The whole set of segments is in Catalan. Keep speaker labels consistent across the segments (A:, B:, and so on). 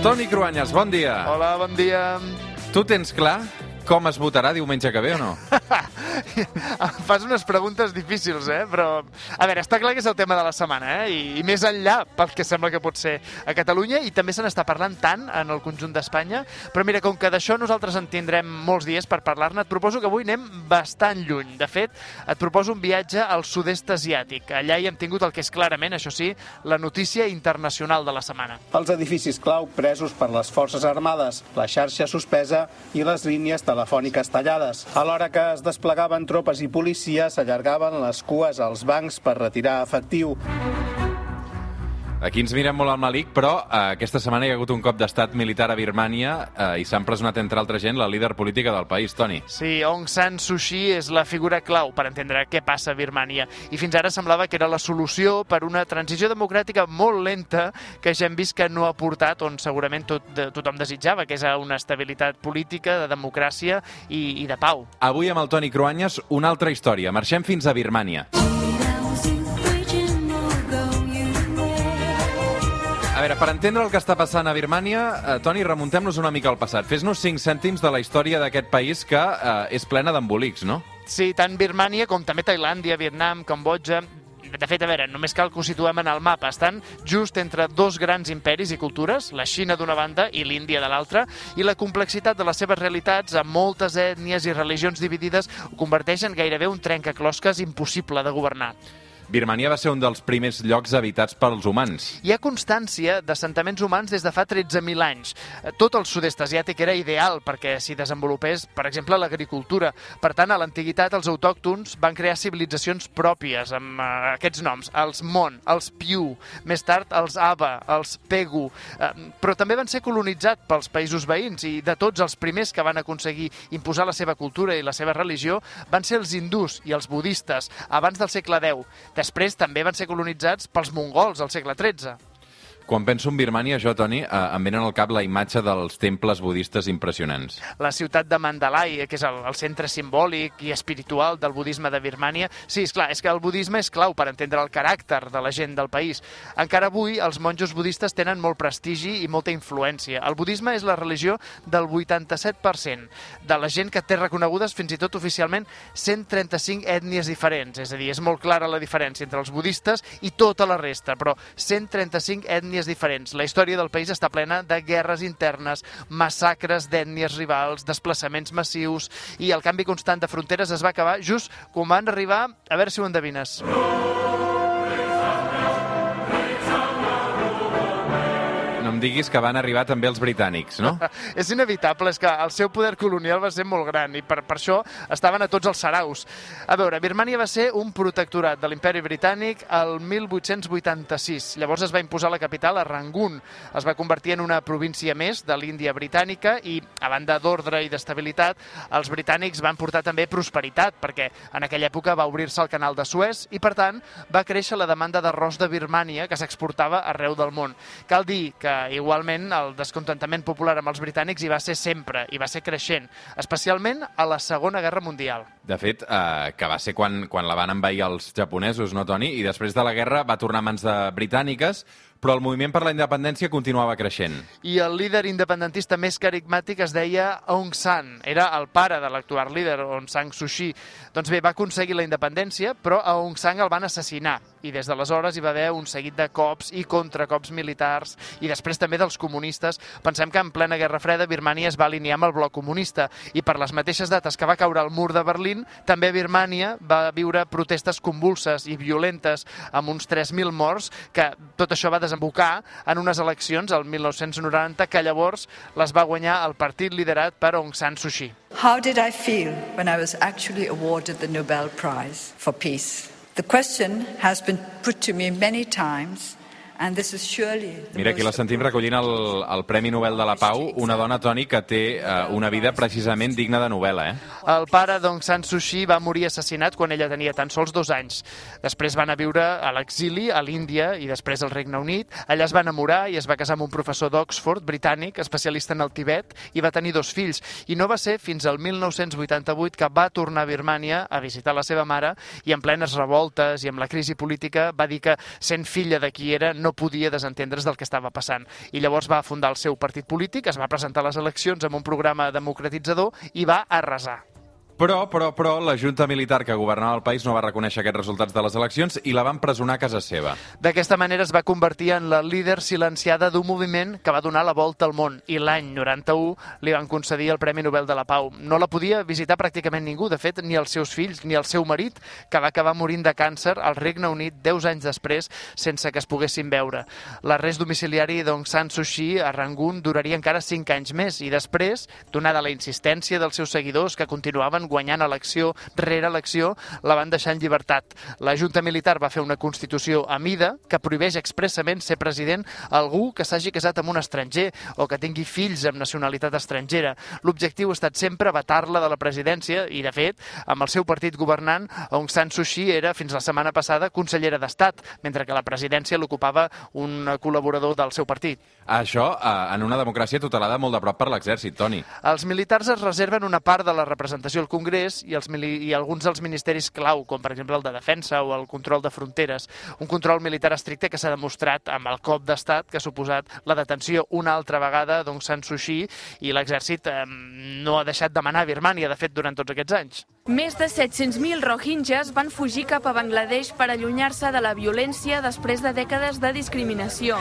A: Toni Cruanyes, bon dia.
B: Hola, bon dia.
A: Tu tens clar com es votarà diumenge que ve o no?
B: Em fas unes preguntes difícils, eh? Però, a veure, està clar que és el tema de la setmana, eh? I, i més enllà pel que sembla que pot ser a Catalunya, i també se n'està parlant tant en el conjunt d'Espanya. Però mira, com que d'això nosaltres en tindrem molts dies per parlar-ne, et proposo que avui anem bastant lluny. De fet, et proposo un viatge al sud-est asiàtic. Allà hi hem tingut el que és clarament, això sí, la notícia internacional de la setmana.
C: Els edificis clau presos per les forces armades, la xarxa suspesa i les línies telefòniques tallades. Alhora que es desplegaven tropes i policia, s'allargaven les cues als bancs per retirar efectiu.
A: Aquí ens mirem molt al Malik, però eh, aquesta setmana hi ha hagut un cop d'estat militar a Birmània eh, i s'ha empresonat, entre altra gent, la líder política del país, Toni.
B: Sí, Aung San Suu Kyi és la figura clau per entendre què passa a Birmània. I fins ara semblava que era la solució per una transició democràtica molt lenta que ja hem vist que no ha portat on segurament tot, de, tothom desitjava, que és a una estabilitat política, de democràcia i, i de pau.
A: Avui amb el Toni Cruanyes, una altra història. Marxem fins a Birmània. A veure, per entendre el que està passant a Birmània, eh, Toni, remuntem-nos una mica al passat. Fes-nos 5 cèntims de la història d'aquest país que eh, és plena d'embolics, no?
B: Sí, tant Birmània com també Tailàndia, Vietnam, Cambodja, de fet, a veure, només cal que ho situem en el mapa. Estan just entre dos grans imperis i cultures, la Xina d'una banda i l'Índia de l'altra, i la complexitat de les seves realitats, amb moltes ètnies i religions dividides, ho converteix en gairebé un trencaclosques impossible de governar.
A: Birmània va ser un dels primers llocs habitats pels humans.
B: Hi ha constància d'assentaments humans des de fa 13.000 anys. Eh, Tot el sud-est asiàtic era ideal perquè s'hi desenvolupés, per exemple, l'agricultura. Per tant, a l'antiguitat, els autòctons van crear civilitzacions pròpies amb uh, aquests noms, els Mon, els Piu, més tard els Ava, els Pegu, uh, però també van ser colonitzats pels països veïns i de tots els primers que van aconseguir imposar la seva cultura i la seva religió van ser els hindús i els budistes abans del segle X. Després també van ser colonitzats pels mongols al segle XIII.
A: Quan penso en Birmània, jo, Toni, eh, em venen al cap la imatge dels temples budistes impressionants.
B: La ciutat de Mandalay, que és el, el centre simbòlic i espiritual del budisme de Birmània. Sí, és clar, és que el budisme és clau per entendre el caràcter de la gent del país. Encara avui els monjos budistes tenen molt prestigi i molta influència. El budisme és la religió del 87% de la gent que té reconegudes fins i tot oficialment 135 ètnies diferents. És a dir, és molt clara la diferència entre els budistes i tota la resta, però 135 ètnies diferents. La història del país està plena de guerres internes, massacres d'ètnies rivals, desplaçaments massius i el canvi constant de fronteres es va acabar just quan van arribar, a veure si ho endevines.
A: No diguis que van arribar també els britànics, no?
B: és inevitable, és que el seu poder colonial va ser molt gran i per, per això estaven a tots els saraus. A veure, Birmània va ser un protectorat de l'imperi britànic el 1886. Llavors es va imposar la capital a Rangoon. Es va convertir en una província més de l'Índia britànica i, a banda d'ordre i d'estabilitat, els britànics van portar també prosperitat, perquè en aquella època va obrir-se el canal de Suez i, per tant, va créixer la demanda d'arròs de Birmània que s'exportava arreu del món. Cal dir que igualment el descontentament popular amb els britànics hi va ser sempre, i va ser creixent, especialment a la Segona Guerra Mundial.
A: De fet, eh, que va ser quan, quan la van envair els japonesos, no, Toni? I després de la guerra va tornar a mans de britàniques, però el moviment per la independència continuava creixent.
B: I el líder independentista més carismàtic es deia Aung San. Era el pare de l'actual líder, Aung San Suu Kyi. Doncs bé, va aconseguir la independència, però a Aung San el van assassinar. I des d'aleshores hi va haver un seguit de cops i contracops militars, i després també dels comunistes. Pensem que en plena Guerra Freda Birmània es va alinear amb el bloc comunista, i per les mateixes dates que va caure el mur de Berlín, també Birmània va viure protestes convulses i violentes amb uns 3.000 morts, que tot això va desembocar en unes eleccions el 1990 que llavors les va guanyar el partit liderat per Aung San Suu Kyi.
D: How did I feel when I was actually awarded the Nobel Prize for Peace? The question has been put to me many times, and this is surely the
A: Mira, aquí la sentim recollint el, el Premi Nobel de la Pau, una dona, Toni, que té eh, una vida precisament digna de novel·la, eh?
B: El pare d'Aung San Suu Kyi va morir assassinat quan ella tenia tan sols dos anys. Després van a viure a l'exili, a l'Índia i després al Regne Unit. Allà es va enamorar i es va casar amb un professor d'Oxford, britànic, especialista en el Tibet, i va tenir dos fills. I no va ser fins al 1988 que va tornar a Birmània a visitar la seva mare i en plenes revoltes i amb la crisi política va dir que, sent filla de qui era, no no podia desentendre's del que estava passant. I llavors va fundar el seu partit polític, es va presentar a les eleccions amb un programa democratitzador i va arrasar.
A: Però, però, però, la Junta Militar que governava el país no va reconèixer aquests resultats de les eleccions i la van presonar a casa seva.
B: D'aquesta manera es va convertir en la líder silenciada d'un moviment que va donar la volta al món i l'any 91 li van concedir el Premi Nobel de la Pau. No la podia visitar pràcticament ningú, de fet, ni els seus fills ni el seu marit, que va acabar morint de càncer al Regne Unit 10 anys després sense que es poguessin veure. L'arrest domiciliari d'Aung San Suu Kyi a Rangoon duraria encara 5 anys més i després, donada la insistència dels seus seguidors que continuaven guanyant elecció rere elecció, la van deixar en llibertat. La Junta Militar va fer una Constitució a mida que prohibeix expressament ser president algú que s'hagi casat amb un estranger o que tingui fills amb nacionalitat estrangera. L'objectiu ha estat sempre vetar-la de la presidència i, de fet, amb el seu partit governant, Aung San Suu Kyi era, fins la setmana passada, consellera d'Estat, mentre que la presidència l'ocupava un col·laborador del seu partit.
A: Això, eh, en una democràcia tutelada molt de prop per l'exèrcit, Toni.
B: Els militars es reserven una part de la representació al Congrés i, els i alguns dels ministeris clau, com per exemple el de Defensa o el control de fronteres. Un control militar estricte que s'ha demostrat amb el cop d'estat que ha suposat la detenció una altra vegada d'Aung San Suu Kyi i l'exèrcit eh, no ha deixat demanar a Birmània, de fet, durant tots aquests anys.
E: Més de 700.000 rohingyas van fugir cap a Bangladesh per allunyar-se de la violència després de dècades de discriminació.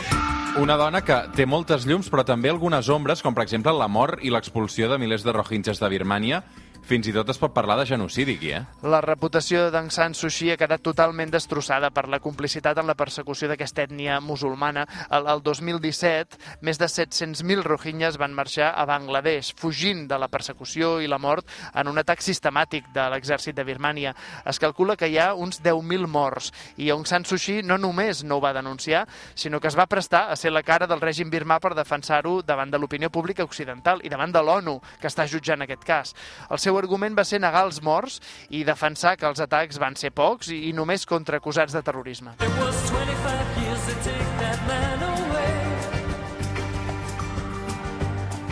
A: Una dona que té moltes llums, però també algunes ombres, com per exemple la mort i l'expulsió de milers de rohingyas de Birmània, fins i tot es pot parlar de genocidi aquí, eh?
B: La reputació d'Aung San Suu Kyi ha quedat totalment destrossada per la complicitat en la persecució d'aquesta ètnia musulmana. El, el 2017, més de 700.000 rohingyas van marxar a Bangladesh, fugint de la persecució i la mort en un atac sistemàtic de l'exèrcit de Birmània. Es calcula que hi ha uns 10.000 morts i Aung San Suu Kyi no només no ho va denunciar, sinó que es va prestar a ser la cara del règim birmà per defensar-ho davant de l'opinió pública occidental i davant de l'ONU, que està jutjant aquest cas. El seu argument va ser negar els morts i defensar que els atacs van ser pocs i, i només contra acusats de terrorisme.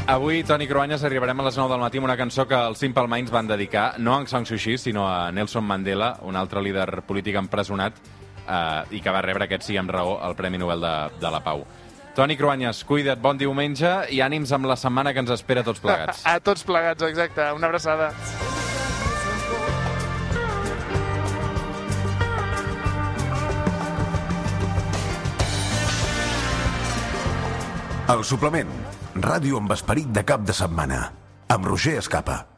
A: Avui, Toni Cruanyes, arribarem a les 9 del matí amb una cançó que els Simple Minds van dedicar no a Aung San Suu Kyi, sinó a Nelson Mandela, un altre líder polític empresonat eh, i que va rebre, aquest sí amb raó, el Premi Nobel de, de la Pau. Toni Cruanyes, cuida't, bon diumenge i ànims amb la setmana que ens espera tots plegats.
B: A tots plegats, exacte. Una abraçada.
F: El suplement. Ràdio amb esperit de cap de setmana. Amb Roger Escapa.